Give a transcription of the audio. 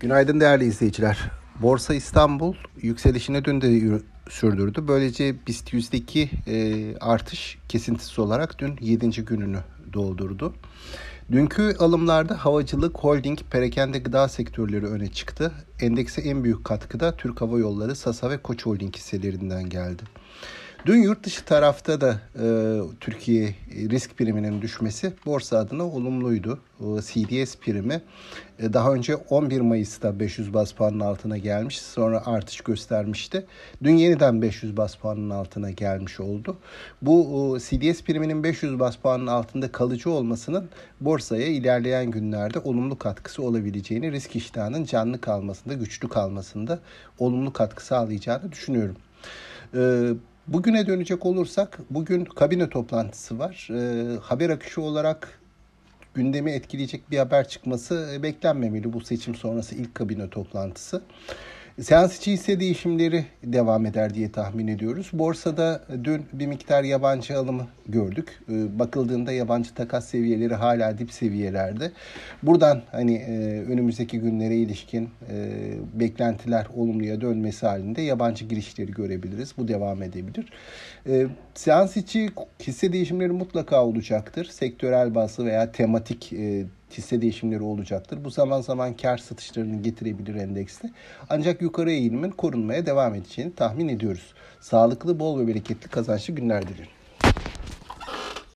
Günaydın değerli izleyiciler. Borsa İstanbul yükselişine dün de sürdürdü. Böylece BIST yüzdeki e, artış kesintisi olarak dün 7. gününü doldurdu. Dünkü alımlarda havacılık, holding, perakende gıda sektörleri öne çıktı. Endekse en büyük katkı da Türk Hava Yolları, Sasa ve Koç Holding hisselerinden geldi. Dün yurt dışı tarafta da e, Türkiye risk priminin düşmesi borsa adına olumluydu. O CDS primi e, daha önce 11 Mayıs'ta 500 bas puanın altına gelmiş. Sonra artış göstermişti. Dün yeniden 500 bas puanın altına gelmiş oldu. Bu o, CDS priminin 500 bas puanın altında kalıcı olmasının borsaya ilerleyen günlerde olumlu katkısı olabileceğini, risk iştahının canlı kalmasında, güçlü kalmasında olumlu katkı sağlayacağını düşünüyorum. Ee, Bugüne dönecek olursak bugün kabine toplantısı var. E, haber akışı olarak gündemi etkileyecek bir haber çıkması beklenmemeli bu seçim sonrası ilk kabine toplantısı. Seans içi hisse değişimleri devam eder diye tahmin ediyoruz. Borsada dün bir miktar yabancı alımı gördük. Ee, bakıldığında yabancı takas seviyeleri hala dip seviyelerde. Buradan hani e, önümüzdeki günlere ilişkin e, beklentiler olumluya dönmesi halinde yabancı girişleri görebiliriz. Bu devam edebilir. Ee, seans içi hisse değişimleri mutlaka olacaktır. Sektörel bazı veya tematik e, hisse değişimleri olacaktır. Bu zaman zaman kar satışlarını getirebilir endekste. Ancak yukarı eğilimin korunmaya devam edeceğini tahmin ediyoruz. Sağlıklı, bol ve bereketli kazançlı günler dilerim.